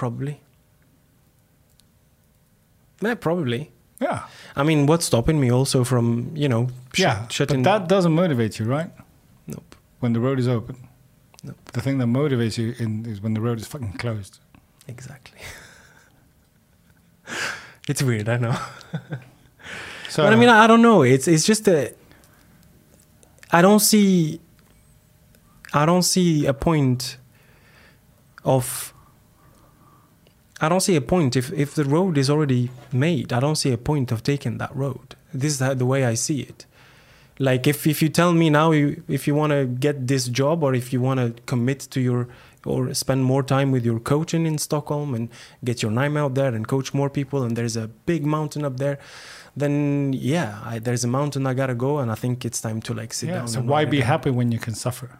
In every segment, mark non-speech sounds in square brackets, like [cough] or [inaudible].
probably. Yeah, probably. Yeah. I mean, what's stopping me also from you know sh- yeah. shutting But that doesn't motivate you, right? Nope. When the road is open. Nope. The thing that motivates you in, is when the road is fucking closed. Exactly. [laughs] it's weird, I know. [laughs] So but I mean, I don't know. It's it's just a. I don't see. I don't see a point. Of. I don't see a point if if the road is already made. I don't see a point of taking that road. This is the way I see it. Like if if you tell me now you, if you want to get this job or if you want to commit to your or spend more time with your coaching in Stockholm and get your name out there and coach more people and there's a big mountain up there then yeah I, there's a mountain i gotta go and i think it's time to like sit yeah. down So why be happy when you can suffer?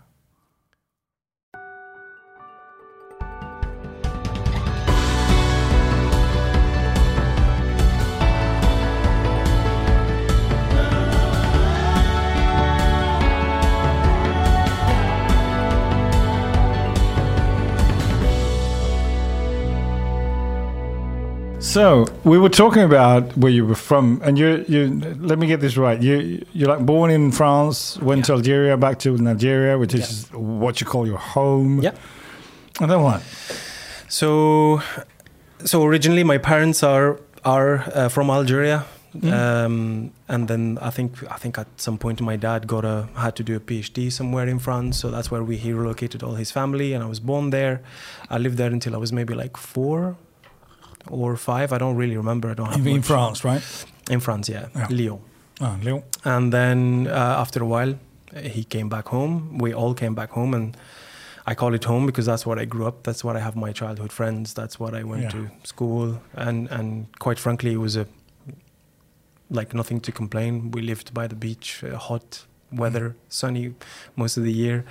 So we were talking about where you were from, and you you let me get this right. You you're like born in France, went to Algeria, back to Nigeria, which is what you call your home. Yeah. And then what? so so originally my parents are are uh, from algeria Mm. um, and then i think i think at some point my dad got a had to do a phd somewhere in france so that's where we he relocated all his family and i was born there i lived there until i was maybe like four or five i don't really remember i don't have In, in much- France, right? in france yeah, Yeah. lyon Oh, Lyon. And then uh, after a while, he came back home. We all came back home, and I call it home because that's what I grew up. That's what I have my childhood friends. That's what I went Yeah. to school, and and quite frankly, it was a like nothing to complain. We lived by the beach, uh, hot weather, sunny most of the year.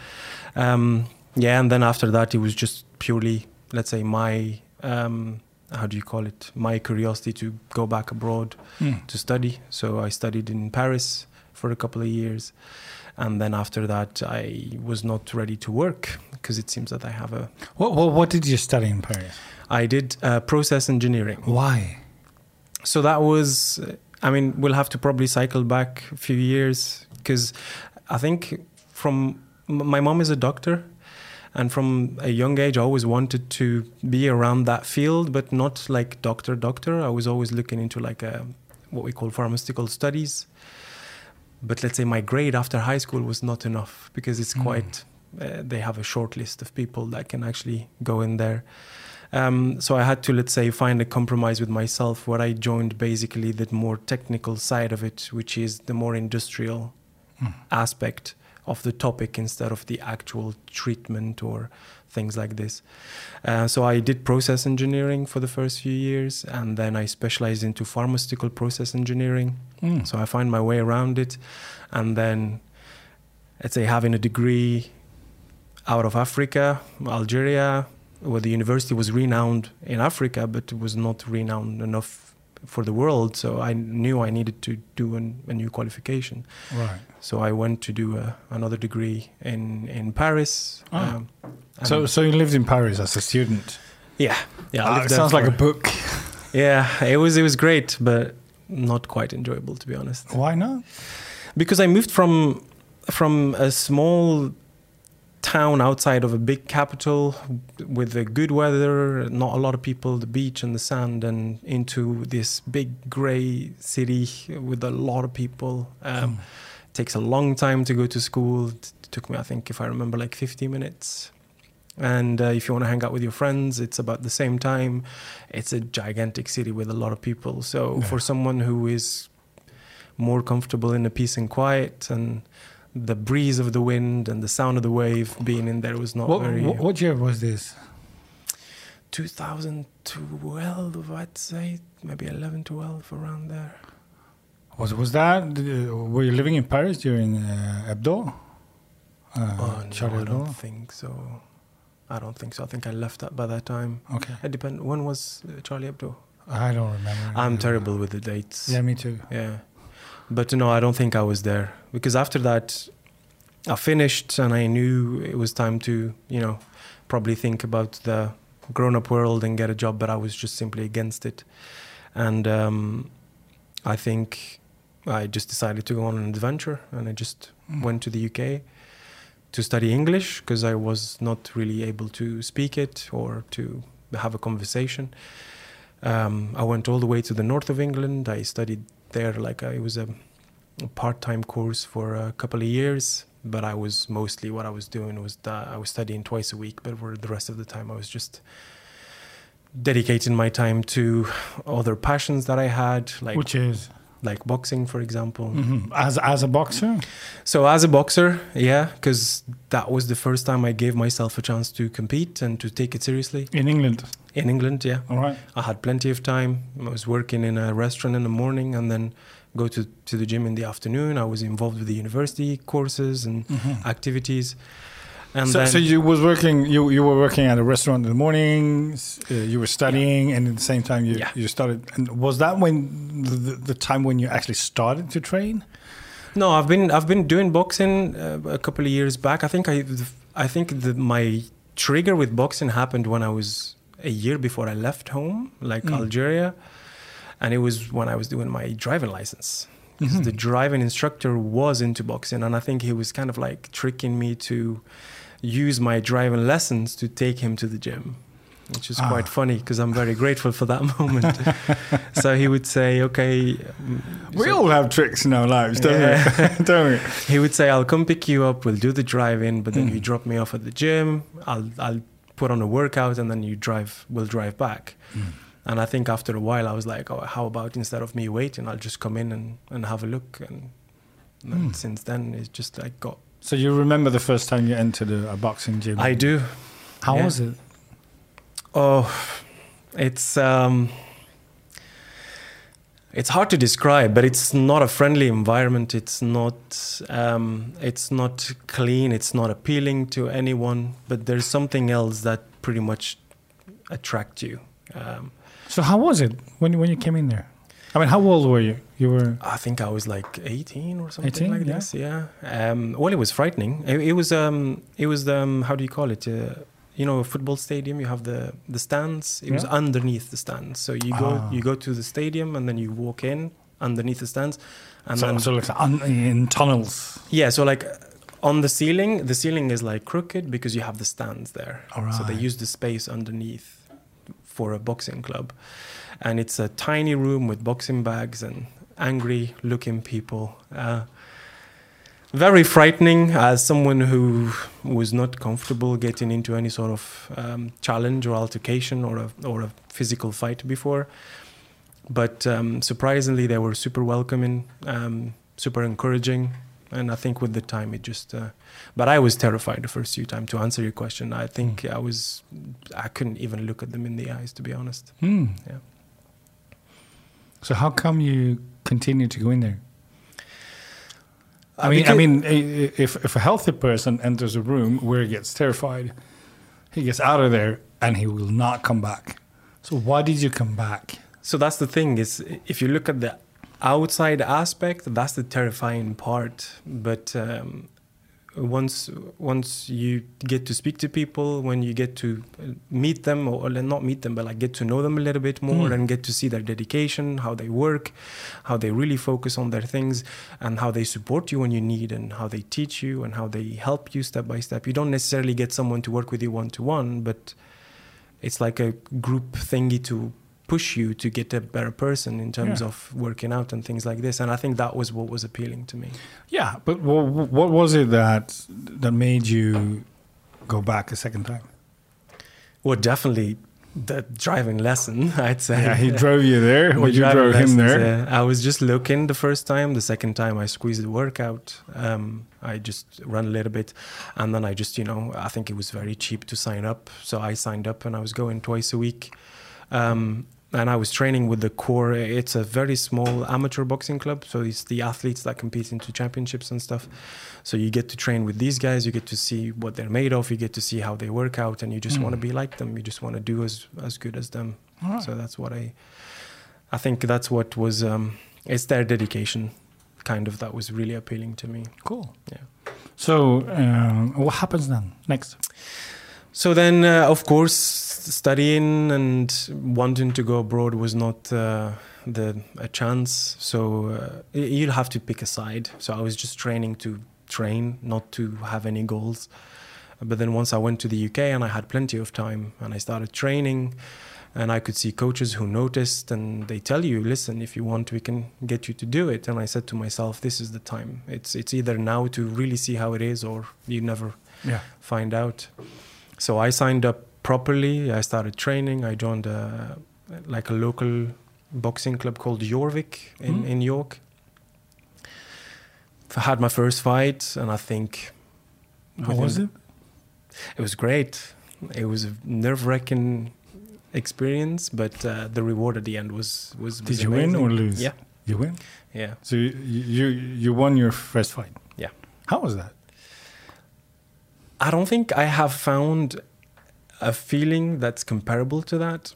Um, yeah, and then after that, it was just purely, let's say, my um, how do you call it? My curiosity to go back abroad Mm. to study. So I studied in Paris for a couple of years. And then after that, I was not ready to work because it seems that I have a. What, what what did you study in Paris? I did uh, process engineering. Why? So that was, I mean, we'll have to probably cycle back a few years because I think from my mom is a doctor. And from a young age, I always wanted to be around that field, but not like doctor, doctor. I was always looking into like a, what we call pharmaceutical studies. But let's say my grade after high school was not enough because it's Mm. quite, uh, they have a short list of people that can actually go in there. Um, so I had to, let's say, find a compromise with myself where I joined basically the more technical side of it, which is the more industrial Mm. aspect of the topic instead of the actual treatment or things like this. Uh, so I did process engineering for the first few years, and then I specialized into pharmaceutical process engineering. Mm. So I find my way around it, and then let's say having a degree out of Africa, Algeria, where the university was renowned in Africa, but it was not renowned enough for the world. So I knew I needed to do an, a new qualification. Right. So I went to do a, another degree in in Paris. Ah. um, So so you lived in Paris as a student. yeah, yeah. Ah, it sounds like a book. Yeah, it was it was great, but not quite enjoyable to be honest. Why not? because I moved from from a small town outside of a big capital with the good weather, not a lot of people, the beach and the sand, and into this big gray city with a lot of people. Um, Mm. takes a long time to go to school. It took me, I think, if I remember, like 50 minutes. And uh, if you want to hang out with your friends, it's about the same time. It's a gigantic city with a lot of people. So Yeah. for someone who is more comfortable in the peace and quiet and the breeze of the wind and the sound of the wave, being in there was not What, very. what, what year was this? 2012, I'd say, maybe 11, 12, around there. Was was that? uh, Were you living in Paris during uh, Hebdo? Uh, oh, no, Charlie I don't Hebdo? think so. I don't think so. I think I left that by that time. Okay, It depend. When was uh, Charlie Hebdo? I don't remember. I'm terrible with the dates. Yeah, me too. Yeah. But no, I don't think I was there because after that, I finished and I knew it was time to, you know, probably think about the grown up world and get a job, but I was just simply against it. And um, I think I just decided to go on an adventure and I just Mm. went to the UK to study English because I was not really able to speak it or to have a conversation. Um, I went all the way to the north of England. I studied there like uh, it was a, a part-time course for a couple of years, but I was mostly what I was doing was that I was studying twice a week, but for the rest of the time I was just dedicating my time to other passions that I had, like Which is like boxing, for example. Mhm. as as a boxer. So as a boxer, yeah, because that was the first time I gave myself a chance to compete and to take it seriously in England. In England. Yeah, All right. I had plenty of time. I was working in a restaurant in the morning and then go to, to the gym in the afternoon. I was involved with the university courses and activities. And so, so you was working. You you were working at a restaurant in the mornings. Uh, you were studying, and at the same time you Yeah. you started. And was that when the, the time when you actually started to train? no, I've been I've been doing boxing uh, a couple of years back. I think I I think the, my trigger with boxing happened when I was a year before I left home, like Mm. Algeria, and it was when I was doing my driving license. Because the driving instructor was into boxing, and I think he was kind of like tricking me to use my driving lessons to take him to the gym, which is Ah. quite funny because I'm very grateful for that [laughs] moment. [laughs] so he would say, "Okay." mm, We so- all have tricks in our lives, don't Yeah. we? [laughs] don't we? he would say, "I'll come pick you up. We'll do the drive-in, but then Mm. you drop me off at the gym. I'll I'll put on a workout, and then you drive. We'll drive back." Mm. And I think after a while, I was like, "Oh, how about instead of me waiting, I'll just come in and, and have a look." And, and Mm. since then, it's just like got. So you remember the first time you entered a, a boxing gym? I do. How yeah. was it? Oh, it's um, it's hard to describe, but it's not a friendly environment. It's not um, it's not clean. It's not appealing to anyone. But there's something else that pretty much attracts you. Um, So how was it when when you came in there? I mean, how old were you? You were I think I was like 18 or something 18, like yeah. this. Yeah. Um, well, it was frightening. It, it was um, it was um, how do you call it? Uh, you know, a football stadium. You have the the stands. It was underneath the stands. So you go Ah. you go to the stadium and then you walk in underneath the stands, and so, then so like un, in tunnels. yeah. So like on the ceiling, the ceiling is like crooked because you have the stands there. So they use the space underneath for a boxing club. And it's a tiny room with boxing bags and angry looking people. Uh, very frightening as someone who was not comfortable getting into any sort of um, challenge or altercation or a, or a physical fight before. But um, surprisingly, they were super welcoming, um, super encouraging. And I think with the time, it just. Uh, but I was terrified the first few times. To answer your question, I think I was. I couldn't even look at them in the eyes, to be honest. Hmm. Yeah. So how come you continue to go in there? I mean, I mean, if if a healthy person enters a room where he gets terrified, he gets out of there and he will not come back. So why did you come back? So that's the thing is if you look at the outside aspect, that's the terrifying part. But um, once once you get to speak to people, when you get to uh, meet them or not meet them, but like get to know them a little bit more Mm. and get to see their dedication, how they work, how they really focus on their things, and how they support you when you need, and how they teach you, and how they help you step by step. You don't necessarily get someone to work with you one to one, but it's like a group thingy to push you to get a better person in terms Yeah. of working out and things like this and i think that was what was appealing to me Yeah, but wh- what was it that that made you go back a second time? well definitely the driving lesson [laughs] i'd say Yeah, he drove you there, [laughs] you drove him there. yeah. i was just looking the first time the second time i squeezed the workout um, i just ran a little bit and then i just you know i think it was very cheap to sign up so i signed up and i was going twice a week um, and I was training with the core. It's a very small amateur boxing club, so it's the athletes that compete into championships and stuff. So you get to train with these guys. You get to see what they're made of. You get to see how they work out, and you just Mm. want to be like them. You just want to do as as good as them. Right. So that's what I. I think that's what was. Um, it's their dedication, kind of, that was really appealing to me. Cool. Yeah. So um, what happens then next? So then, uh, of course, studying and wanting to go abroad was not uh, the a chance. So uh, you'll have to pick a side. So I was just training to train, not to have any goals. But then once I went to the UK and I had plenty of time and I started training, and I could see coaches who noticed and they tell you, listen, if you want, we can get you to do it. And I said to myself, this is the time. It's it's either now to really see how it is, or you never Yeah. find out. So I signed up properly. I started training. I joined a, like a local boxing club called Jorvik in, Hmm. in York. I had my first fight, and I think How was it? it was great. It was a nerve-wracking experience, but uh, the reward at the end was was. was Did you win or lose? Yeah, You win. yeah. So you you, you won your first fight. Yeah. How was that? I don't think I have found a feeling that's comparable to that.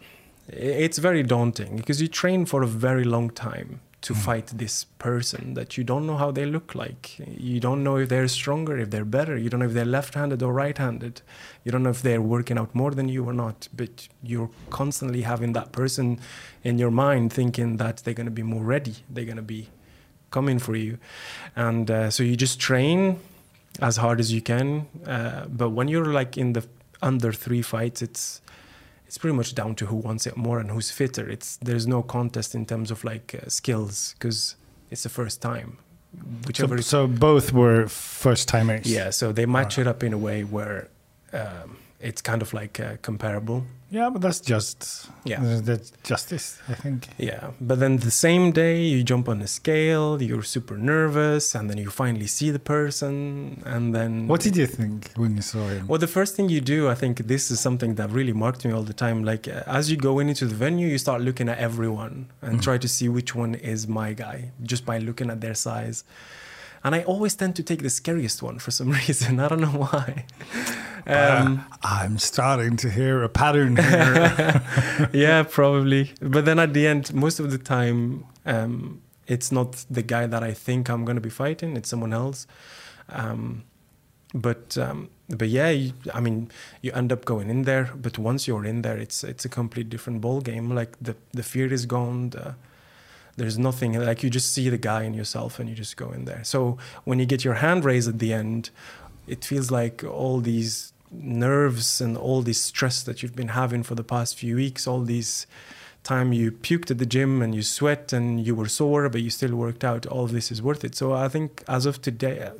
It's very daunting because you train for a very long time to Mm. fight this person that you don't know how they look like. You don't know if they're stronger, if they're better. You don't know if they're left handed or right handed. You don't know if they're working out more than you or not. But you're constantly having that person in your mind thinking that they're going to be more ready. They're going to be coming for you. And uh, so you just train as hard as you can. Uh, but when you're like in the under three fights, it's it's pretty much down to who wants it more and who's fitter. It's there's no contest in terms of like uh, skills because it's the first time. So, Whichever. so both were first timers. yeah, so they match it up in a way where um, it's kind of like uh, comparable. Yeah, but that's just Yeah. that's justice, I think. Yeah, but then the same day you jump on a scale, you're super nervous, and then you finally see the person, and then What did you think when you saw him? Well, the first thing you do, I think this is something that really marked me all the time. Like uh, as you go into the venue, you start looking at everyone and Mhm. try to see which one is my guy just by looking at their size. And I always tend to take the scariest one for some [laughs] reason. I don't know why. Um, Uh, I'm starting to hear a pattern here. [laughs] yeah, probably. But then at the end, most of the time, um, it's not the guy that I think I'm going to be fighting. It's someone else. Um, but um, but yeah, you, I mean, you end up going in there. But once you're in there, it's it's a complete different ball game. Like the the fear is gone. The, there's nothing like you just see the guy in yourself, and you just go in there. So when you get your hand raised at the end, it feels like all these nerves and all this stress that you've been having for the past few weeks, all these time you puked at the gym and you sweat and you were sore, but you still worked out, all this is worth it. So I think as of today,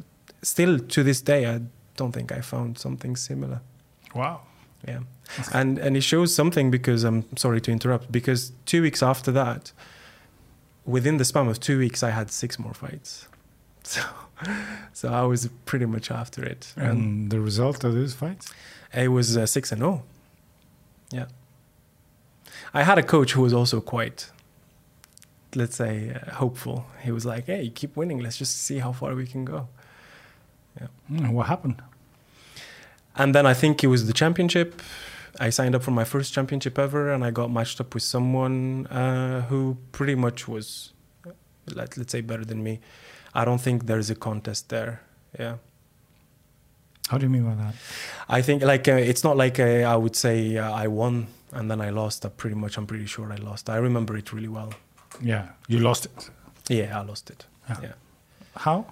still to this day, I don't think I found something similar. wow. Yeah. And and it shows something because I'm sorry to interrupt, because two weeks after that, within the span of two weeks, I had six more fights. [laughs] So so I was pretty much after it. And And the result of those fights? it was uh, six and oh. Yeah. I had a coach who was also quite, let's say, uh, hopeful. He was like, "Hey, keep winning. Let's just see how far we can go." Mm, what happened? And then I think it was the championship. I signed up for my first championship ever, and I got matched up with someone uh, who pretty much was, let, let's say, better than me. I don't think there's a contest there. Yeah. How do you mean by that? I think like uh, it's not like uh, I would say uh, I won and then I lost. I pretty much I'm pretty sure I lost. I remember it really well. Yeah, you lost it. Yeah, I lost it. Yeah. Yeah, How?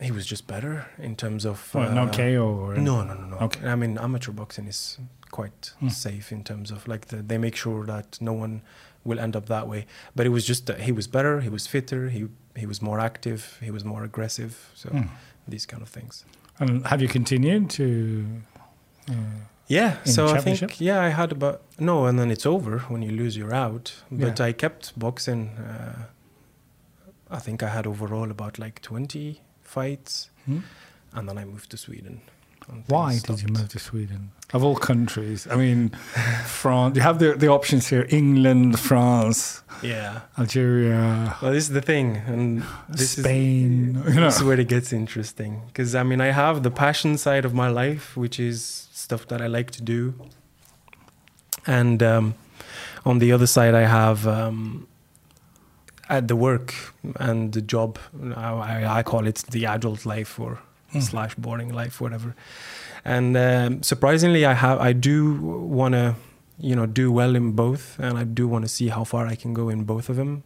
He was just better in terms of Well, no uh, KO or No, no, no, no. Okay. I mean, amateur boxing is quite Hmm. safe in terms of like the, they make sure that no one will end up that way. But it was just that he was better. He was fitter. He he was more active. He was more aggressive. So Mm. these kind of things. And have you continued to? Uh, Yeah. So I think yeah, I had about no, and then it's over when you lose, you're out. But Yeah. I kept boxing. Uh, I think I had overall about like 20 fights, hmm? and then I moved to Sweden. Why things did you move to Sweden? Of all countries, I mean, [laughs] France. You have the the options here: England, France, Yeah. Algeria, Well, this is the thing, and this Spain. is you know. this is where it gets interesting. Because I mean, I have the passion side of my life, which is stuff that I like to do, and um, on the other side, I have um, at the work and the job. I, I call it the adult life or Mm. slash boring life, whatever. and um, surprisingly, I have I do want to you know do well in both, and I do want to see how far I can go in both of them.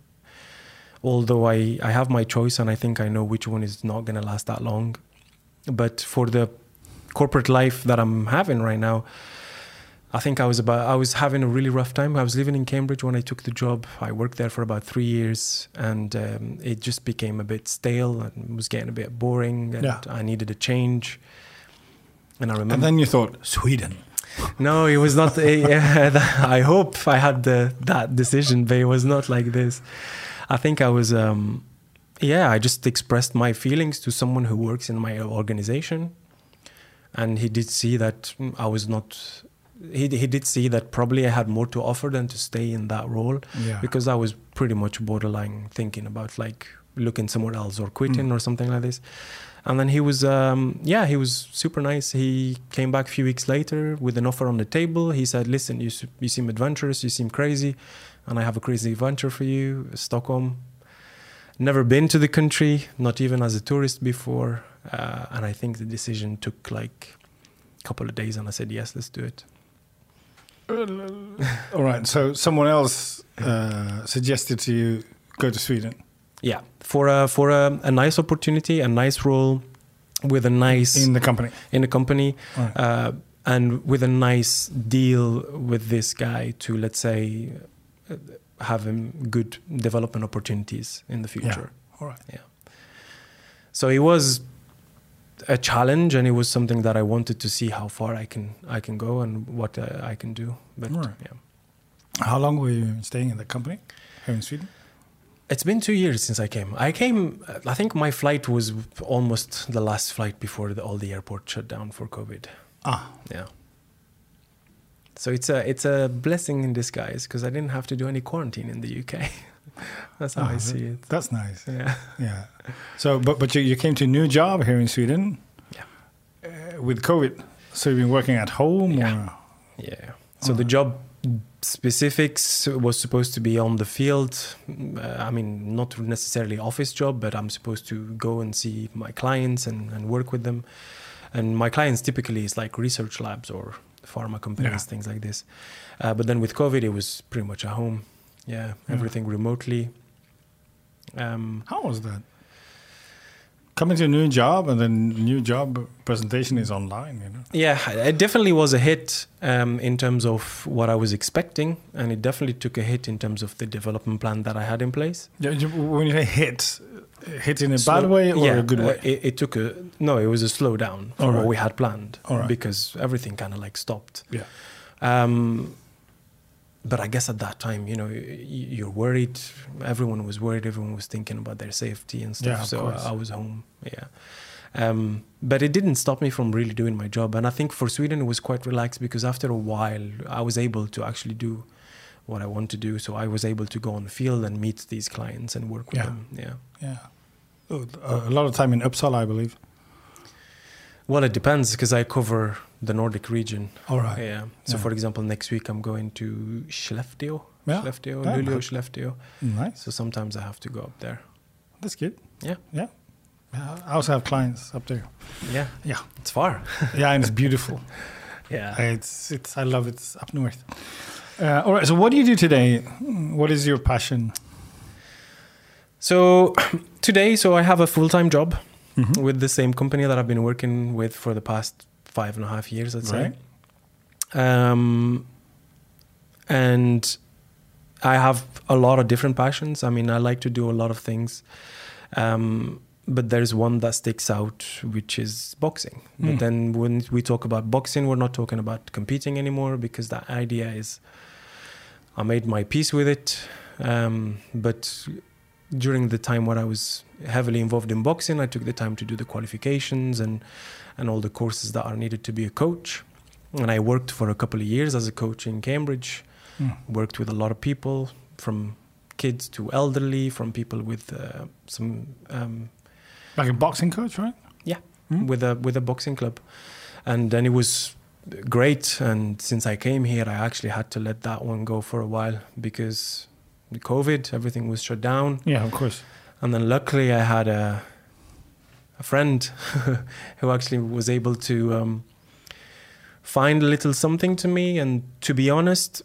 Although I I have my choice, and I think I know which one is not going to last that long. But for the corporate life that I'm having right now, I think I was about I was having a really rough time. I was living in Cambridge when I took the job. I worked there for about three years, and um, it just became a bit stale and was getting a bit boring. And Yeah. I needed a change. And I remember. And then you thought Sweden. no, it was not. [laughs] yeah, [laughs] I hope I had the, that decision, but it was not like this. I think I was. Um, yeah, I just expressed my feelings to someone who works in my organization, and he did see that I was not. He he did see that probably I had more to offer than to stay in that role Yeah. because I was pretty much borderline thinking about like looking somewhere else or quitting Mm. or something like this. And then he was, um, yeah, he was super nice. He came back a few weeks later with an offer on the table. He said, "Listen, you you seem adventurous, you seem crazy, and I have a crazy adventure for you, Stockholm. Never been to the country, not even as a tourist before, uh, and I think the decision took like a couple of days, and I said, yes, let's do it. All right. So someone else uh, suggested to you go to Sweden. Yeah, for a for a, a nice opportunity, a nice role, with a nice in the company. in the company right. uh, and with a nice deal with this guy to let's say uh, have him good development opportunities in the future Yeah. All right. Yeah. So he was a challenge and it was something that i wanted to see how far i can i can go and what uh, i can do but Right. yeah How long were you staying in the company here in Sweden? it's been two years since i came i came i think my flight was almost the last flight before the, all the airport shut down for covid Ah, Yeah. So it's a it's a blessing in disguise because I didn't have to do any quarantine in the UK. [laughs] [laughs] That's how ah, I see it. That's nice. Yeah. Yeah. So, but but you, you came to a new job here in Sweden. Yeah. Uh, with COVID, so you've been working at home. Yeah. Or? Yeah. So the job specifics was supposed to be on the field. Uh, I mean, not necessarily office job, but I'm supposed to go and see my clients and, and work with them. And my clients typically is like research labs or pharma companies, Yeah. things like this. Uh, but then with COVID, it was pretty much at home. Yeah, Yeah. everything remotely. Um, How was that? Coming to a new job and then new job presentation is online. You know. Yeah, it definitely was a hit um, in terms of what I was expecting, and it definitely took a hit in terms of the development plan that I had in place. Yeah, when you say hit, hit in a Slow- bad way or yeah, a good uh, way? it, it took a no, it was a slowdown from Alright. what we had planned Alright. because everything kind of like stopped. yeah. Um, but I guess at that time, you know, you're worried. Everyone was worried. Everyone was thinking about their safety and stuff. Yeah, so course. I was home. Yeah. Um, but it didn't stop me from really doing my job. And I think for Sweden, it was quite relaxed because after a while, I was able to actually do what I want to do. So I was able to go on the field and meet these clients and work with Yeah. them. Yeah. Yeah. A lot of time in Uppsala, I believe. Well, it depends because I cover the Nordic region. All right. Yeah. So, Yeah. for example, next week I'm going to Skellefteå. Yeah. Skellefteå, Yeah. Luleå, Skellefteå. Nice. So sometimes I have to go up there. That's good. Yeah. Yeah. I also have clients up there. Yeah. Yeah. It's far. [laughs] Yeah, and it's beautiful. [laughs] Yeah. It's it's I love it. It's up north. Uh, all right. So what do you do today? What is your passion? So [clears throat] today, so I have a full time job Mhm. with the same company that I've been working with for the past five and a half years, I'd say. Um, and I have a lot of different passions. I mean, I like to do a lot of things. Um, but there's one that sticks out, which is boxing. But Mm. then when we talk about boxing, we're not talking about competing anymore because that idea is I made my peace with it. Um, but during the time where I was heavily involved in boxing, I took the time to do the qualifications and, and all the courses that are needed to be a coach. And I worked for a couple of years as a coach in Cambridge, Mm. worked with a lot of people from kids to elderly, from people with uh, some um, Like a boxing coach, right? Yeah. Mm. with a with a boxing club, and then it was great. And since I came here, I actually had to let that one go for a while because the COVID, everything was shut down. Yeah, of course. And then luckily, I had a a friend [laughs] who actually was able to um, find a little something to me. And to be honest,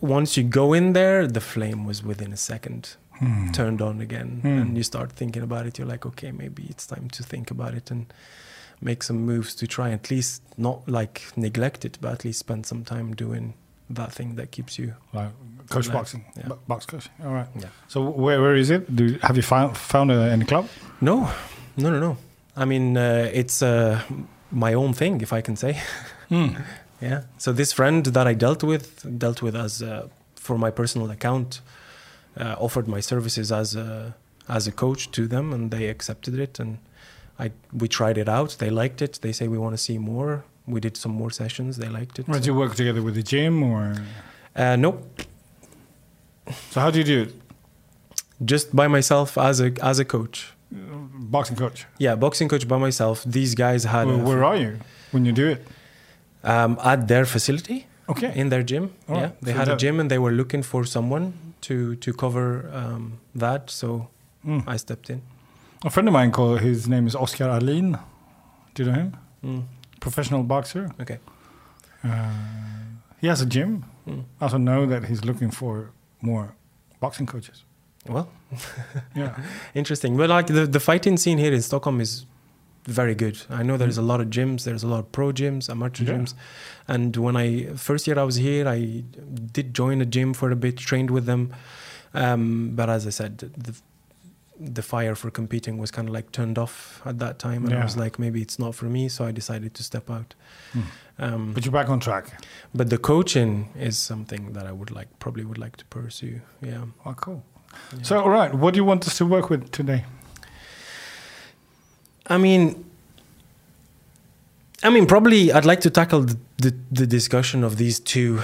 once you go in there, the flame was within a second Hmm. turned on again, Hmm. and you start thinking about it. You're like, okay, maybe it's time to think about it and make some moves to try at least not like neglect it, but at least spend some time doing that thing that keeps you. Like coach boxing, yeah. box coach. All right. Yeah. So where where is it? Do have you found found any club? No, no, no, no. I mean, uh, it's uh, my own thing, if I can say. [laughs] Hmm. Yeah. So this friend that I dealt with dealt with as uh, for my personal account, uh, offered my services as a as a coach to them, and they accepted it. And I we tried it out. They liked it. They say we want to see more. We did some more sessions. They liked it. Did you work together with the gym or? Uh, nope. So how do you do it? Just by myself as a as a coach. Boxing coach. Yeah, boxing coach by myself. These guys had Where, where are you when you do it? um, at their facility. Okay. in their gym. All yeah, right. they So had a gym and they were looking for someone to to cover um, that. So Mm. I stepped in. A friend of mine called his name is Oscar Alin. Do you know him? Mm. Professional boxer. Okay. Uh, he has a gym. Mm. I also know that he's looking for more boxing coaches. Well, [laughs] Yeah. [laughs] interesting. But like the the fighting scene here in Stockholm is very good. I know there's a lot of gyms. There's a lot of pro gyms, amateur Yeah. gyms. And when I first year I was here, I did join a gym for a bit, trained with them. Um, but as I said, the the fire for competing was kind of like turned off at that time, and I was like, maybe it's not for me. So I decided to step out. Mm. Um, But you're back on track. But the coaching is something that I would like, probably would like to pursue. Yeah. Oh, cool. Yeah. So, all right, what do you want us to work with today? I mean, I mean, probably I'd like to tackle the, the, the discussion of these two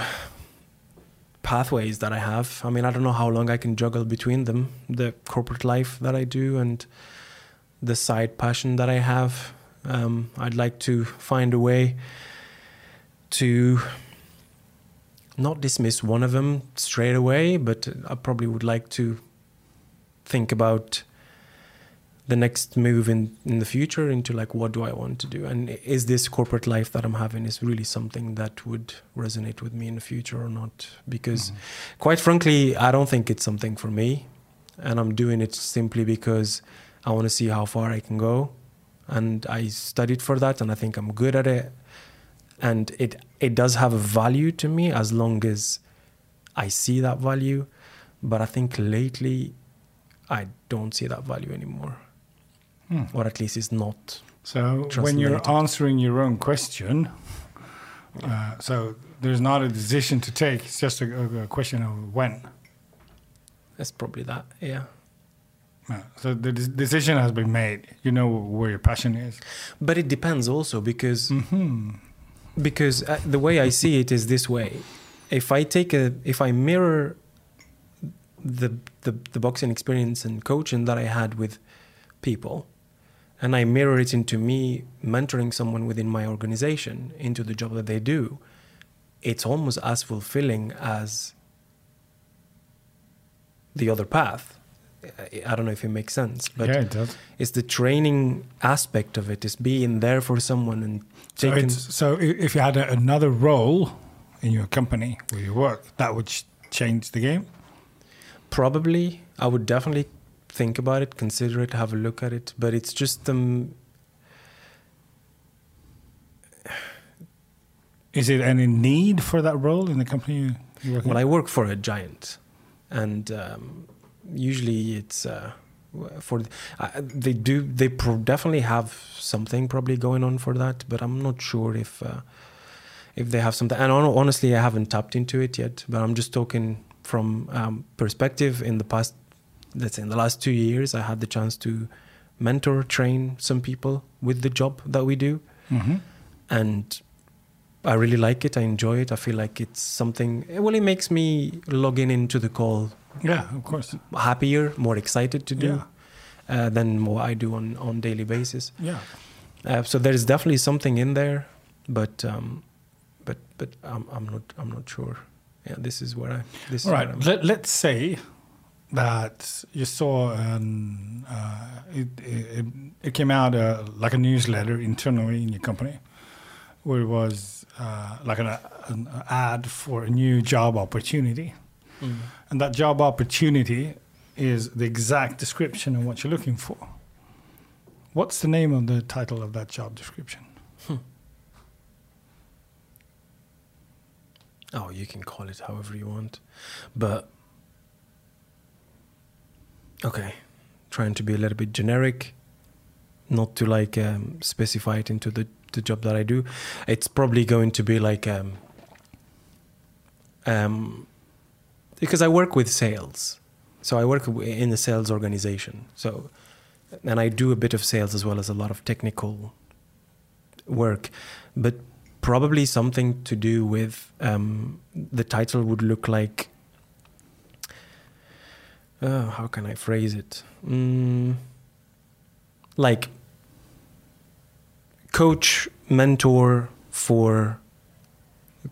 pathways that I have. I mean, I don't know how long I can juggle between them the corporate life that I do and the side passion that I have. Um, I'd like to find a way to not dismiss one of them straight away, but I probably would like to think about the next move in in the future into like what do I want to do? And is this corporate life that I'm having is really something that would resonate with me in the future or not? Because mm-hmm. quite frankly I don't think it's something for me. And I'm doing it simply because I want to see how far I can go. And I studied for that and I think I'm good at it. And it it does have a value to me as long as I see that value but I think lately I don't see that value anymore Hmm. or at least it's not So, when you're answering your own question, uh, so there's not a decision to take, it's just a, a question of when. it's probably that yeah so, the decision has been made. You know where your passion is. but it depends also because hmm because uh, the way I see it is this way. If I take a if I mirror the the, the boxing experience and coaching that I had with people and I mirror it into me mentoring someone within my organization into the job that they do it's almost as fulfilling as the other path I- don't know if it makes sense but yeah, it does. it's the training aspect of it is being there for someone and So, taking it's, so if you had a, another role in your company where you work, that would change the game. probably i would definitely think about it consider it have a look at it but it's just um Is it any need for that role in the company you, you work well in? i work for a giant and um, usually it's uh, for uh, they do they pro- definitely have something probably going on for that but i'm not sure if uh, if they have something and hon- honestly i haven't tapped into it yet but i'm just talking from um, perspective in the past let's say in the last two years i had the chance to mentor train some people with the job that we do Mhm. and I really like it. I enjoy it. I feel like it's something. Well, it makes me logging into the call Yeah, of course. happier, more excited to do Yeah. uh, than what I do on on daily basis. Yeah. Uh, so there is definitely something in there, but um, but but I'm I'm not I'm not sure. Yeah, this is where I this All is right. Let, let's say that you saw an, uh, it, it, it came out uh, like a newsletter internally in your company where it was uh, like an, an ad for a new job opportunity, Mm. And that job opportunity is the exact description of what you're looking for. What's the name of the title of that job description? Oh, you can call it however you want, but okay, trying to be a little bit generic, not to like um, specify it into the the job that I do. It's probably going to be like um, um, because I work with sales, so I work in the sales organization. So, and I do a bit of sales as well as a lot of technical work, but probably something to do with um, the title would look like. Uh, how can I phrase it? Mm, like coach, mentor for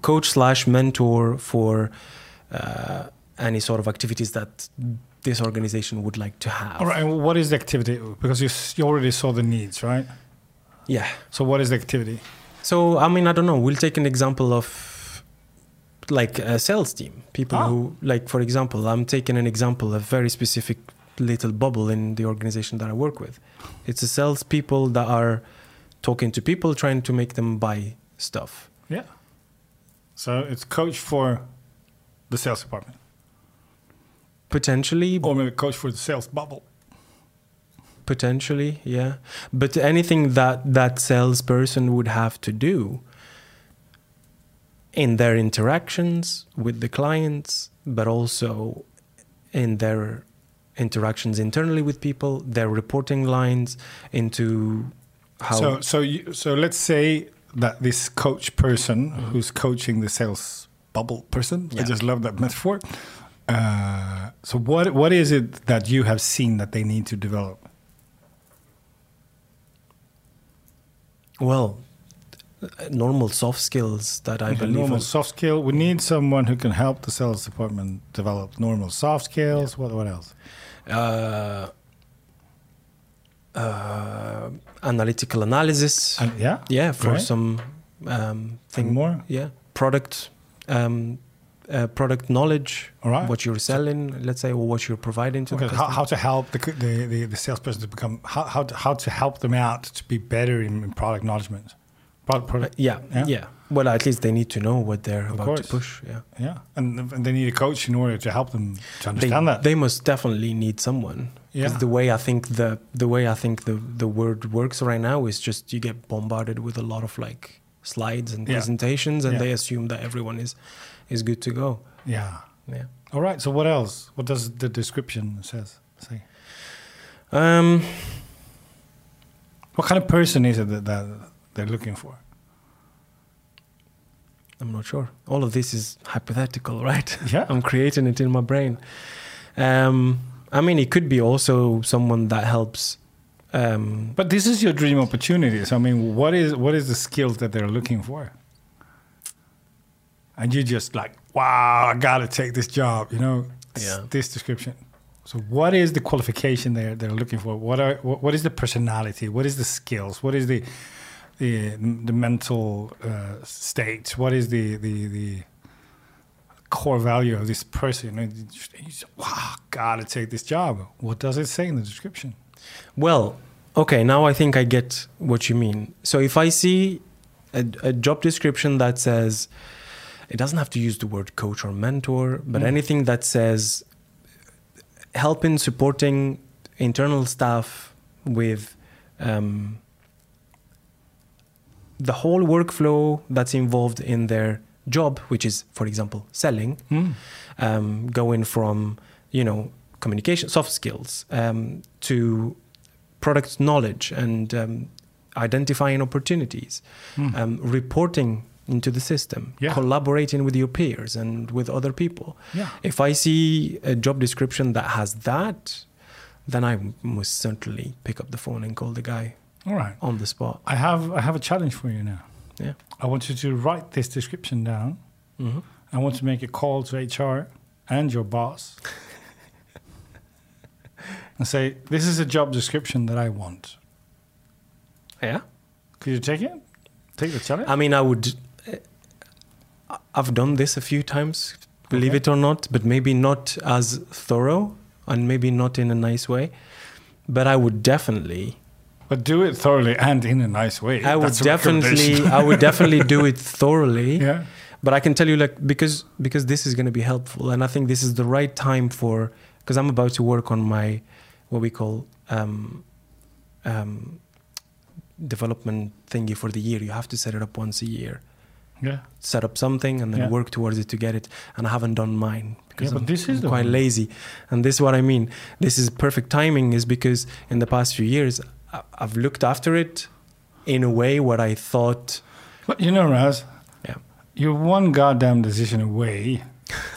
coach slash mentor for uh, any sort of activities that this organization would like to have. All right. What is the activity? Because you, you already saw the needs, right? Yeah. So what is the activity? So I mean, I don't know. We'll take an example of like a sales team. People Ah. who, like, for example, I'm taking an example, a very specific little bubble in the organization that I work with. It's a sales people that are talking to people, trying to make them buy stuff. Yeah. So it's coach for the sales department, Potentially, or maybe coach for the sales bubble. potentially, yeah. But anything that that salesperson would have to do in their interactions with the clients, but also in their interactions internally with people, their reporting lines into how. So so you, so let's say that this coach person who's coaching the sales bubble person. I just love that metaphor. Uh, so what what is it that you have seen that they need to develop? well, normal soft skills that I Okay, believe. normal soft skill. We need someone who can help the sales department develop normal soft skills. What what else? uh, uh, analytical analysis. And yeah, yeah, for Right. some um, thing And more? Yeah, product, um, uh, product knowledge. Right. What you're selling, let's say, or what you're providing to Okay, how, how to help the, the, the, the salesperson to become how, how, to, how to help them out to be better in, in product management. Product, Uh, product, yeah, Yeah. yeah, Well, at least they need to know what they're Of about course. to push. Yeah, yeah, and, and they need a coach in order to help them to they, understand that. they must definitely need someone. Yeah. the way I think the the way I think the the word works right now is just you get bombarded with a lot of like slides and Yeah. presentations, and Yeah. they assume that everyone is is good to go. yeah. Yeah. All right. So what else? What does the description says say? Um, What kind of person is it that, that they're looking for? I'm not sure. All of this is hypothetical, right? Yeah. [laughs] I'm creating it in my brain. Um, I mean, it could be also someone that helps. Um, But this is your dream opportunity. So I mean, what is what is the skills that they're looking for? And you're just like, wow, I gotta take this job. You know, Yeah. This description. So what is the qualification they're they're looking for? What are what, what is the personality? What is the skills? What is the the the mental uh, state? What is the the the core value of this person? You just- you just, wow, gotta take this job. What does it say in the description? well, okay, now I think I get what you mean. So if I see a, a job description that says, it doesn't have to use the word coach or mentor, but Mm. anything that says helping, supporting internal staff with um, the whole workflow that's involved in their job, which is, for example, selling, Mm. um, going from you know communication, soft skills, um, to product knowledge and um, identifying opportunities, Mm. um, reporting into the system, Yeah. collaborating with your peers and with other people. Yeah. If I see a job description that has that, then I must certainly pick up the phone and call the guy All right. on the spot. I have I have a challenge for you now. Yeah. I want you to write this description down. hmm I want to make a call to HR and your boss [laughs] and say, "This is a job description that I want. Yeah. Could you take it? take the challenge? I mean, I would. Uh, I've done this a few times, believe Okay. it or not, but maybe not as thorough and maybe not in a nice way. But I would definitely, but do it thoroughly and in a nice way. I would That's definitely. I would definitely do it thoroughly. [laughs] yeah. But I can tell you, like, because because this is going to be helpful, and I think this is the right time for because I'm about to work on my what we call um, um, development thingy for the year. You have to set it up once a year. Yeah. set up something and then Yeah. work towards it to get it. And I haven't done mine because Yeah, I'm, this is I'm quite one. lazy. And this is what I mean. This is perfect timing, is because in the past few years I've looked after it in a way what I thought. But you know, Raz, Yeah, you're one goddamn decision away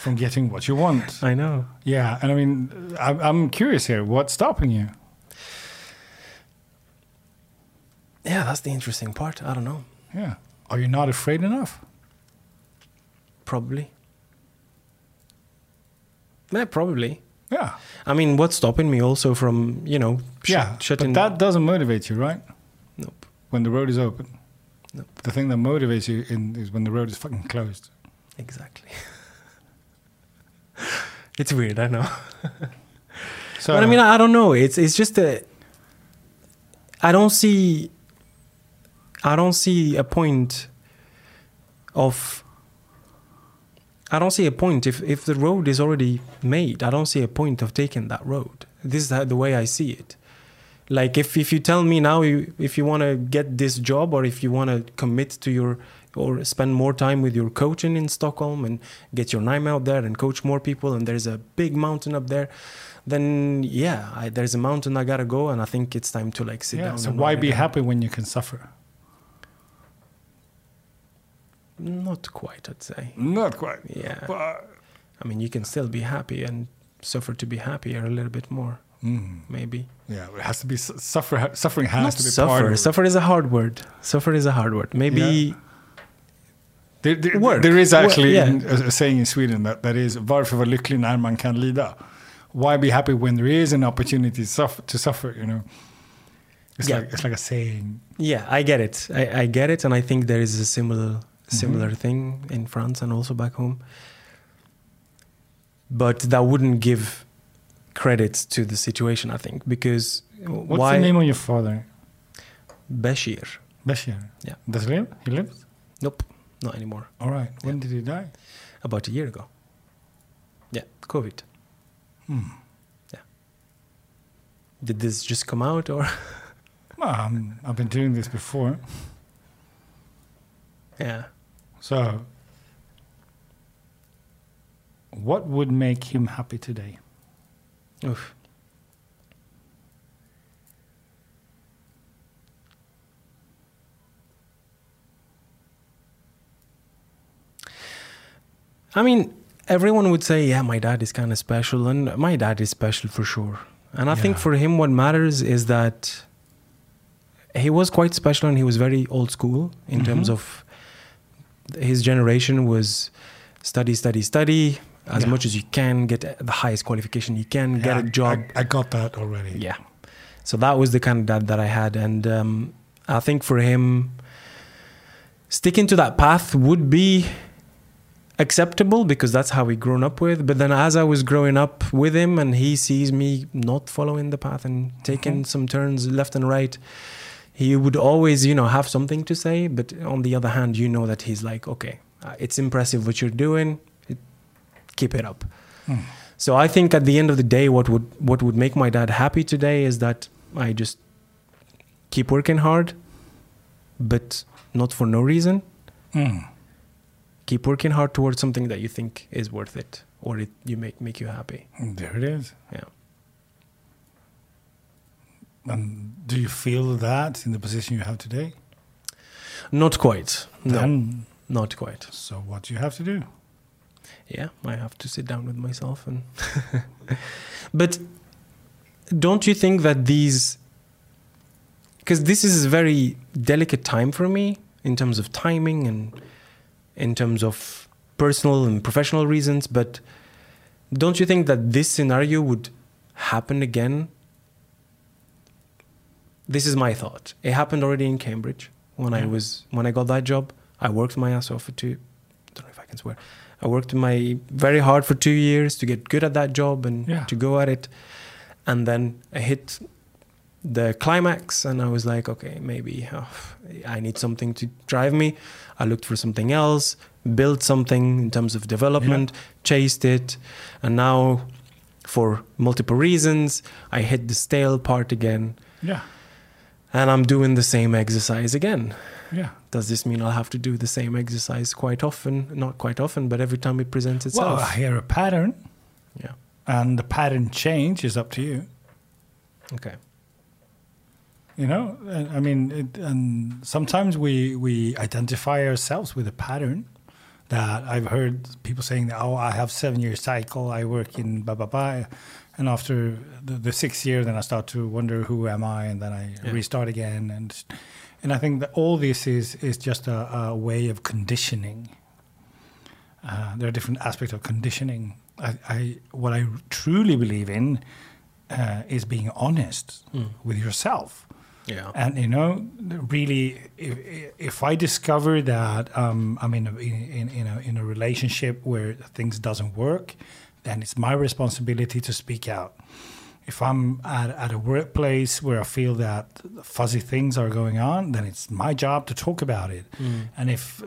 from getting what you want. [laughs] I know. Yeah, and I mean, I'm curious here. What's stopping you? Yeah, that's the interesting part. I don't know. Yeah. Are you not afraid enough? Probably. Yeah, probably. Yeah. I mean, what's stopping me also from you know sh- yeah. shutting But that doesn't motivate you, right? Nope. When the road is open. Nope. The thing that motivates you in, is when the road is fucking closed. Exactly. [laughs] it's weird, I know. [laughs] So but I mean, I don't know. It's it's just a. I don't see. I don't see a point. Of. I don't see a point if if the road is already made. I don't see a point of taking that road. This is the way I see it. Like if if you tell me now you, if you want to get this job or if you want to commit to your or spend more time with your coaching in Stockholm and get your name out there and coach more people and there's a big mountain up there then yeah I, there's a mountain I gotta go and I think it's time to like sit yeah. down So why be happy when you can suffer? Not quite I'd say Not quite. yeah But, I mean you can still be happy and suffer to be happier a little bit more mm, maybe yeah, it has to be suffer. Suffering has not to be part suffer of it. suffer is a hard word suffer is a hard word maybe Yeah. There, there, Work. there is Work, actually yeah. a, a saying in Sweden that, that is varför vara lycklig när man kan lida? Why be happy when there is an opportunity to suffer? To suffer you know? It's Yeah. like it's like a saying. Yeah, I get it. I, I get it, and I think there is a similar Similar thing in France and also back home. But that wouldn't give credit to the situation, I think, because What's why the name of your father? Bashir? Bashir. Yeah. Does he live? He lives? Nope, not anymore. All right. When did he die? About a year ago. Yeah, COVID. Hmm. Yeah. Did this just come out, or [laughs] Well, um, I've been doing this before. yeah? So, what would make him happy today? Oof. I mean, everyone would say, yeah, my dad is kind of special, and my dad is special for sure. And I think for him, what matters is that he was quite special and he was very old school in terms Mhm. of his generation was study, study, study as Yeah. much as you can, get the highest qualification you can, get a job. I, I got that already. Yeah. So that was the kind of dad that I had. And um, I think for him, sticking to that path would be acceptable because that's how we grown up with. But then as I was growing up with him and he sees me not following the path and taking Mhm. some turns left and right, he would always, you know, have something to say. But on the other hand, you know that he's like, okay, uh, it's impressive what you're doing. Keep it up. Hmm. So I think at the end of the day, what would what would make my dad happy today is that I just keep working hard, but not for no reason. Mm. Keep working hard towards something that you think is worth it, or it you make make you happy. There it is. Yeah. And do you feel that in the position you have today? Not quite. No, not quite. so what do you have to do? Yeah, I have to sit down with myself and. [laughs] but don't you think that these. Because this is a very delicate time for me in terms of timing and in terms of personal and professional reasons, but don't you think that this scenario would happen again? This is my thought. It happened already in Cambridge when I was when I got that job. I worked my ass off for two. I don't know if I can swear. I worked my very hard for two years to get good at that job and Yeah. to go at it, and then I hit the climax, and I was like, okay, maybe oh, I need something to drive me. I looked for something else, built something in terms of development, chased it, and now, for multiple reasons, I hit the stale part again, Yeah. And I'm doing the same exercise again. Yeah. Does this mean I'll have to do the same exercise quite often? Not quite often, but every time it presents Well, itself. I hear a pattern, yeah. and the pattern change is up to you. Okay. You know, I mean, it, and sometimes we we identify ourselves with a pattern. That I've heard people saying that, oh, I have seven year cycle. I work in blah blah blah, and after the, the sixth year, then I start to wonder who am I, and then I Yeah. restart again, and and I think that all this is is just a, a way of conditioning. Uh, there are different aspects of conditioning. I, I what I truly believe in uh, is being honest Mm. with yourself. Yeah. And you know, really, if, if I discover that um, I'm in a, in in a, in a relationship where things doesn't work, then it's my responsibility to speak out. If I'm at, at a workplace where I feel that fuzzy things are going on, then it's my job to talk about it. Mm. And if uh,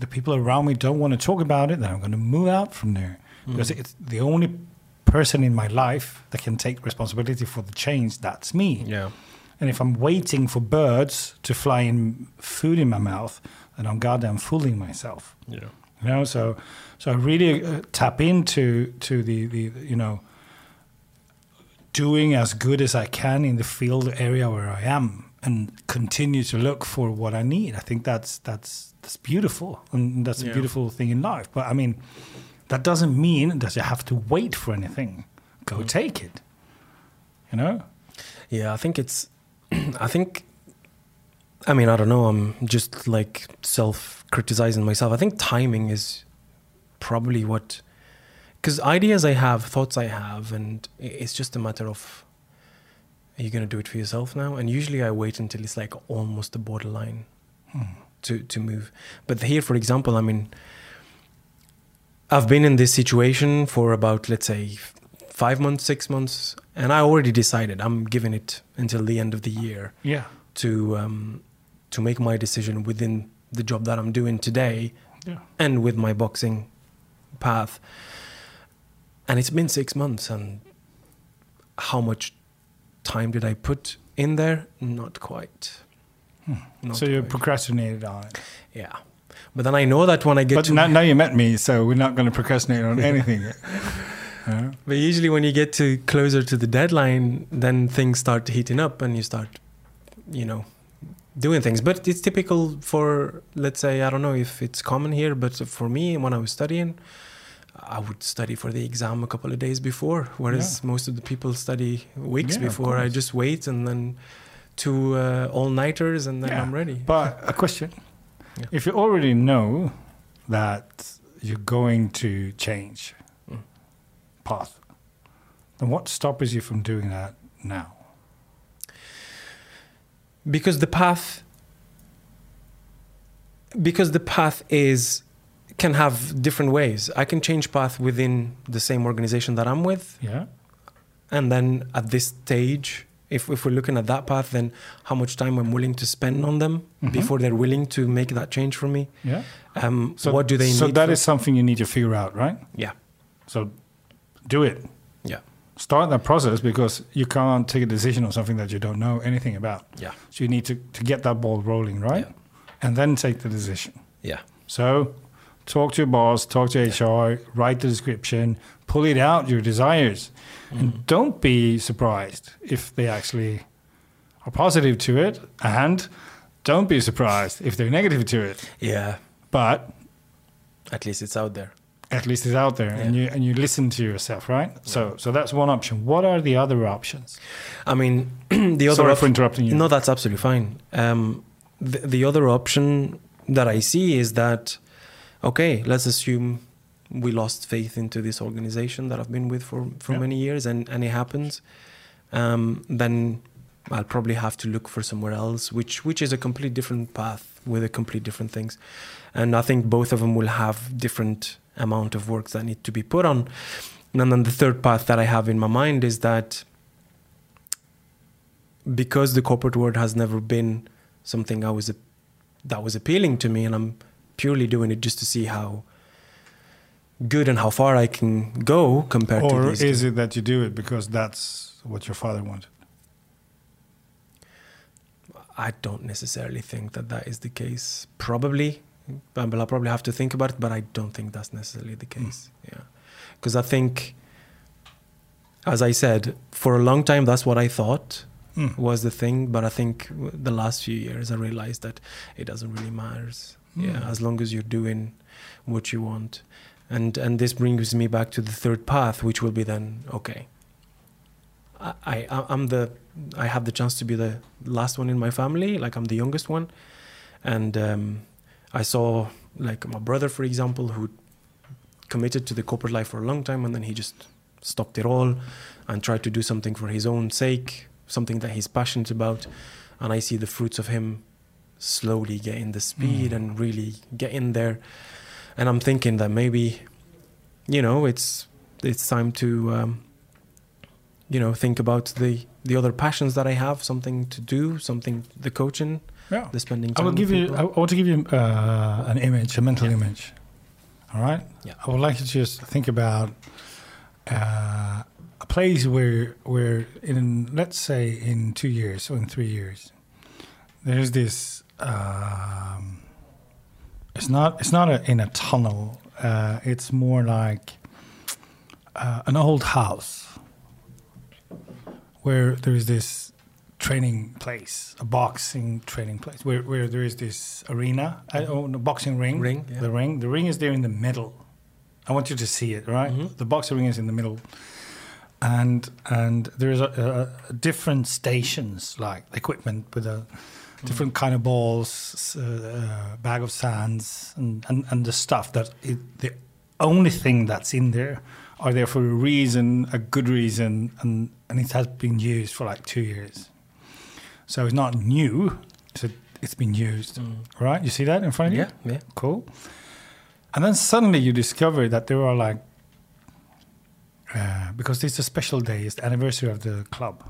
the people around me don't want to talk about it, then I'm going to move out from there because Mm. it's the only person in my life that can take responsibility for the change. That's me. Yeah. And if I'm waiting for birds to fly in food in my mouth, then I'm goddamn fooling myself. Yeah. You know, so so I really uh, tap into to the the you know doing as good as I can in the field area where I am, and continue to look for what I need. I think that's that's that's beautiful, and that's a beautiful thing in life. But I mean, that doesn't mean that you have to wait for anything. Go Mm. take it. You know. Yeah, I think it's. [clears throat] I think. I mean, I don't know. I'm just like self criticizing myself. I think timing is probably what. Because ideas I have, thoughts I have, and it's just a matter of. Are you going to do it for yourself now? And usually I wait until it's like almost the borderline Hmm. to, to move. But here, for example, I mean, I've been in this situation for about, let's say, five months, six months, and I already decided I'm giving it until the end of the year Yeah. to um, to make my decision within the job that I'm doing today Yeah. and with my boxing path. And it's been six months, and how much time did I put in there? Not quite. Not Hmm. so you quite. procrastinated on it. yeah. But then I know that when I get But to now, now you met me, so we're not going to procrastinate on [laughs] anything. But usually, when you get to closer to the deadline, then things start heating up, and you start, you know, doing things. But it's typical for, let's say, I don't know if it's common here, but for me, when I was studying, I would study for the exam a couple of days before, whereas most of the people study weeks Yeah, before. I just wait and then two uh, all nighters, and then Yeah. I'm ready. but a question: Yeah. If you already know that you're going to change Mm. path, then what stops you from doing that now? because the path because the path is can have different ways i can change path within the same organization that i'm with Yeah. and then at this stage if, if we're looking at that path then how much time i'm willing to spend on them Mhm. before they're willing to make that change for me Yeah. um, So what do they So need that for- is something you need to figure out, right? yeah So do it. yeah Start that process because you can't take a decision on something that you don't know anything about. yeah So you need to, to get that ball rolling, right? Yeah. And then take the decision. yeah So talk to your boss, talk to HR, write the description, pull it out, your desires. Mm. And don't be surprised if they actually are positive to it. And don't be surprised if they're negative to it. yeah But at least it's out there at least it's out there and you and you listen to yourself, right? So so that's one option. What are the other options? i mean [clears throat] the other Sorry op- for interrupting you. No, that's absolutely fine. Um, the, the other option that I see is that, okay, let's assume we lost faith into this organization that I've been with for, for Yeah. many years and, and it happens. Um, then I'll probably have to look for somewhere else, which which is a complete different path with a complete different things. And I think both of them will have different amount of work that need to be put on. And then the third path that I have in my mind is that because the corporate world has never been something I was that was appealing to me, and I'm purely doing it just to see how good and how far I can go compared or to Or is it that you do it because that's what your father wanted? I don't necessarily think that that is the case. Probably, but I'll probably have to think about it. But I don't think that's necessarily the case. Mm. Yeah, because I think, as I said, for a long time that's what I thought mm. was the thing. But I think the last few years I realized that it doesn't really matter. Mm. Yeah, as long as you're doing what you want, and and this brings me back to the third path, which will be then okay. I, I I'm the I have the chance to be the last one in my family, like I'm the youngest one, and um, I saw like my brother, for example, who committed to the corporate life for a long time, and then he just stopped it all and tried to do something for his own sake, something that he's passionate about, and I see the fruits of him slowly getting the speed mm. and really getting there, and I'm thinking that maybe, you know, it's it's time to. Um, you know, think about the the other passions that I have, something to do, something the coaching, yeah. the spending time. I will give you. I want to give you uh, an image, a mental yeah. image. All right. Yeah. I would like you to just think about uh, a place where where in let's say in two years or in three years, there's this. Um, it's not. It's not a, in a tunnel. Uh, it's more like uh, an old house where there is this training place, a boxing training place, where, where there is this arena, uh, oh, a boxing ring. Ring, yeah. The ring. The ring is there in the middle. I want you to see it, right? Mm-hmm. The boxing ring is in the middle. And and there's a, a, a different stations like equipment with a different kind of balls, uh, uh, bag of sands, and, and, and the stuff that it, the only thing that's in there are there for a reason, a good reason, and, and it has been used for like two years. So it's not new, so it's been used. Mm. Right? You see that in front of you? Yeah, yeah. Cool. And then suddenly you discover that there are like, uh, because it's a special day, it's the anniversary of the club.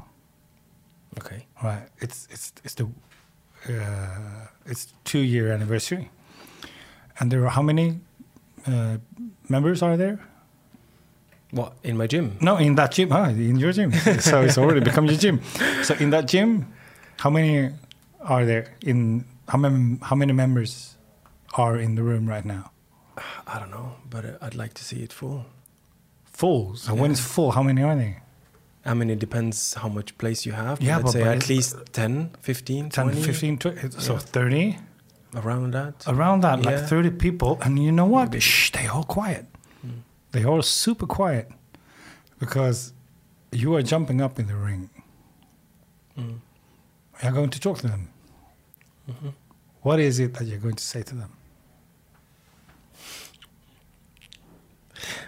Okay. Right. It's it's it's the it's two year anniversary, and there are how many uh, members are there? What in my gym? No, in that gym. Ah, in your gym. [laughs] so it's already become your gym. So in that gym, how many are there? In how many how many members are in the room right now? [sighs] I don't know, but I'd like to see it full. Full. So yeah. when it's full, how many are there? I mean, it depends how much place you have. Yeah, I'd but, say but at least 10, 15, 10, 20. 15, 20, so yeah. 30? Around that. Around that, yeah. like 30 people. And you know what? Shh, they all quiet. They are super quiet because you are jumping up in the ring. Mm. You're going to talk to them. Mm-hmm. What is it that you're going to say to them?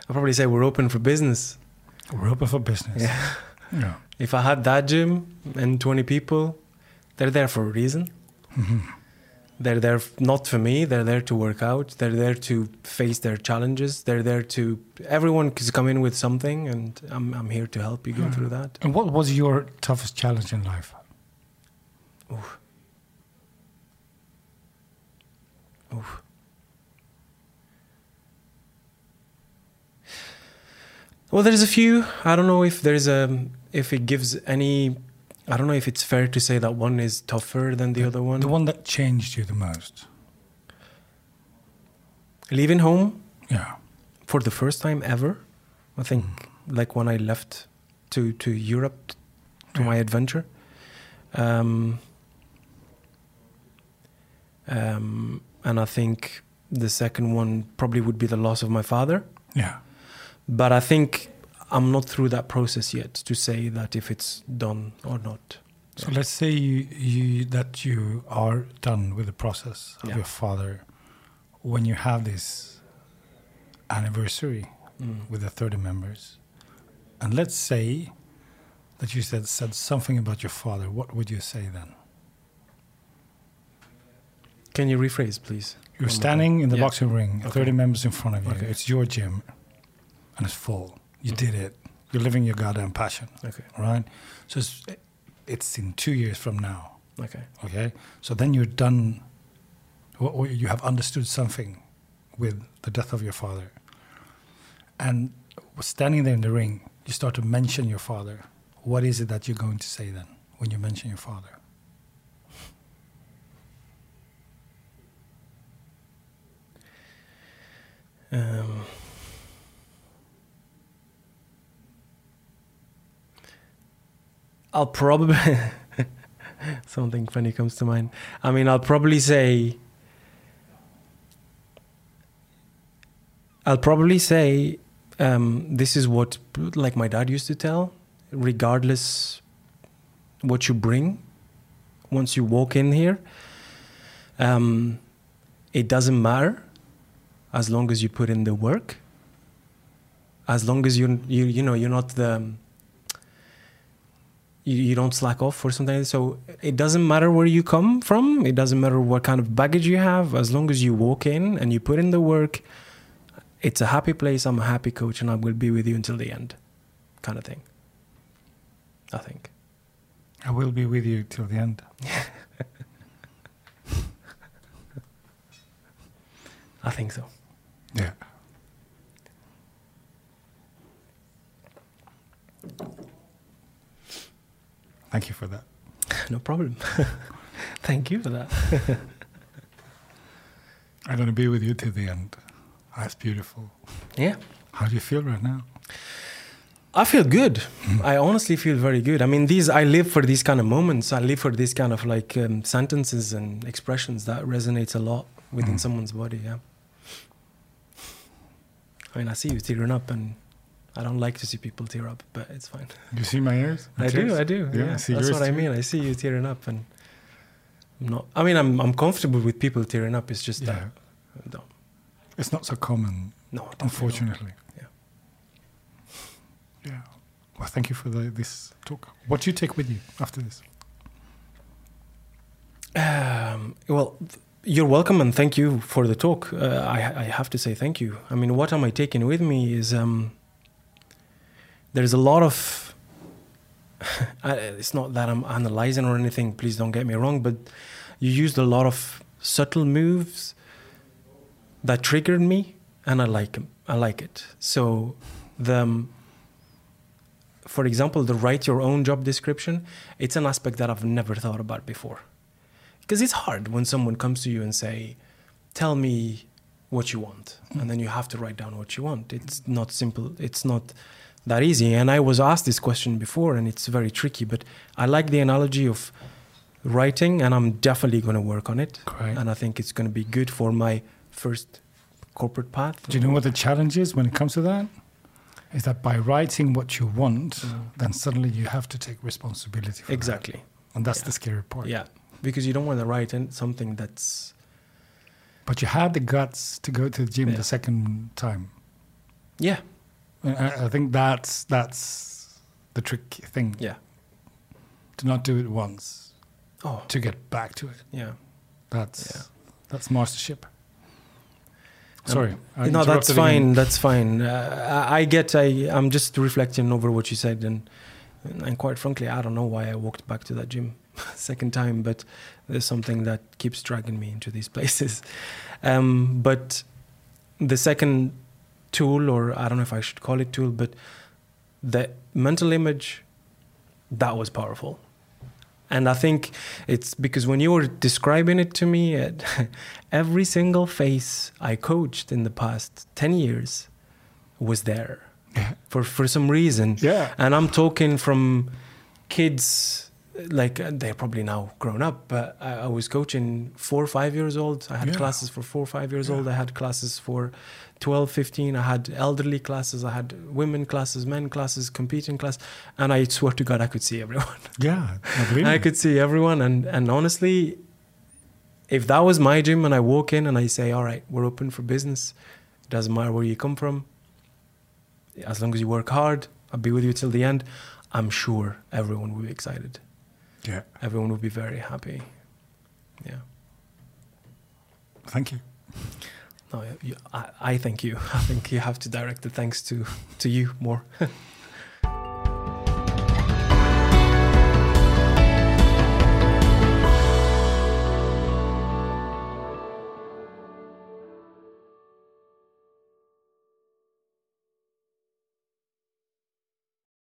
I'll probably say we're open for business. We're open for business. Yeah. [laughs] yeah. If I had that gym and 20 people, they're there for a reason. Mm-hmm. They're there not for me. They're there to work out. They're there to face their challenges. They're there to. Everyone can come in with something, and I'm I'm here to help you go through that. And what was your toughest challenge in life? Oof. Oof. Well, there's a few. I don't know if there's a if it gives any I don't know if it's fair to say that one is tougher than the, the other one. The one that changed you the most. Leaving home. Yeah. For the first time ever, I think, mm. like when I left to to Europe to yeah. my adventure. Um, um, and I think the second one probably would be the loss of my father. Yeah. But I think I'm not through that process yet to say that if it's done or not. So let's say you, you that you are done with the process of yeah. your father. When you have this anniversary mm. with the 30 members, and let's say that you said said something about your father, what would you say then? Can you rephrase, please? You're standing in the Yeah. boxing ring, Okay. 30 members in front of you. Okay. It's your gym, and it's full. You did it. You're living your goddamn passion. Okay. right? So it's, it's in two years from now. Okay. Okay, so then you're done, or, or you have understood something with the death of your father, and standing there in the ring, you start to mention your father. What is it that you're going to say then when you mention your father? Um, I'll probably [laughs] something funny comes to mind. I mean, I'll probably say I'll probably say um, this is what like my dad used to tell, regardless what you bring once you walk in here, um, it doesn't matter as long as you put in the work as long as you you you know you're not the you, you don't slack off or something so it doesn't matter where you come from. It doesn't matter what kind of baggage you have. As long as you walk in and you put in the work it's a happy place. I'm a happy coach and i will be with you until the end kind of thing. I think. I will be with you till the end. [laughs] i think so. Yeah. Thank you for that. no problem [laughs] thank you for that [laughs] I'm going to be with you till the end. That's beautiful. yeah How do you feel right now? I feel good. I honestly feel very good. I mean, these I live for these kind of moments. I live for these kind of like um, sentences and expressions that resonates a lot within Mm. someone's body. Yeah. I mean, I see you tearing up, and I don't like to see people tear up, but it's fine. You see my ears? [laughs] I do. I do. Yeah, Yeah, I see that's what I mean. I see you tearing up, and I'm not. I mean, I'm I'm comfortable with people tearing up. It's just Yeah. that. Don't- It's not so common, No, definitely not. unfortunately. Yeah. Yeah. Well, thank you for the, this talk. What do you take with you after this? Um, well, you're welcome and thank you for the talk. Uh, I, I have to say thank you. I mean, what am I taking with me is um, there's a lot of. [laughs] It's not that I'm analyzing or anything. Please don't get me wrong, but you used a lot of subtle moves that triggered me, and I like them. I like it. So, the um, for example, the write your own job description. It's an aspect that I've never thought about before because it's hard when someone comes to you and say tell me what you want and then you have to write down what you want it's not simple it's not that easy and i was asked this question before and it's very tricky but i like the analogy of writing and i'm definitely going to work on it Great. and i think it's going to be good for my first corporate path Do you know what the challenge is when it comes to that? Is that by writing what you want, Mm. then suddenly you have to take responsibility for that. exactly And that's Yeah. the scary part. yeah because you don't want to write in something that's But you had the guts to go to the gym Yeah. the second time. yeah I, I think that's that's the tricky thing. yeah To not do it once, oh to get back to it. yeah That's Yeah. that's mastership. Um, Sorry. I no, that's fine. That's fine. Uh, I, I get. I I'm just reflecting over what you said, and and quite frankly, I don't know why I walked back to that gym [laughs] second time, but there's something that keeps dragging me into these [laughs] places. Um, but the second tool, or I don't know if I should call it tool, but the mental image, that was powerful. And I think it's because when you were describing it to me, uh, [laughs] every single face I coached in the past 10 years was there [laughs] for, for some reason. Yeah. And I'm talking from kids, like uh, they're probably now grown up, but I, I was coaching four or five years old. I had Yeah. classes for four or five years Yeah. old. I had classes for 12, 15. I had elderly classes. I had women classes, men classes, competing class. And I swear to God, I could see everyone. [laughs] Yeah. I I could see everyone, and and honestly, if that was my gym and I walk in and I say, "All right, we're open for business," it doesn't matter where you come from. As long as you work hard, I'll be with you till the end. I'm sure everyone will be excited. Yeah. Everyone will be very happy. Yeah. Thank you. No, you, I, I thank you. [laughs] I think you have to direct the thanks to to you more. [laughs]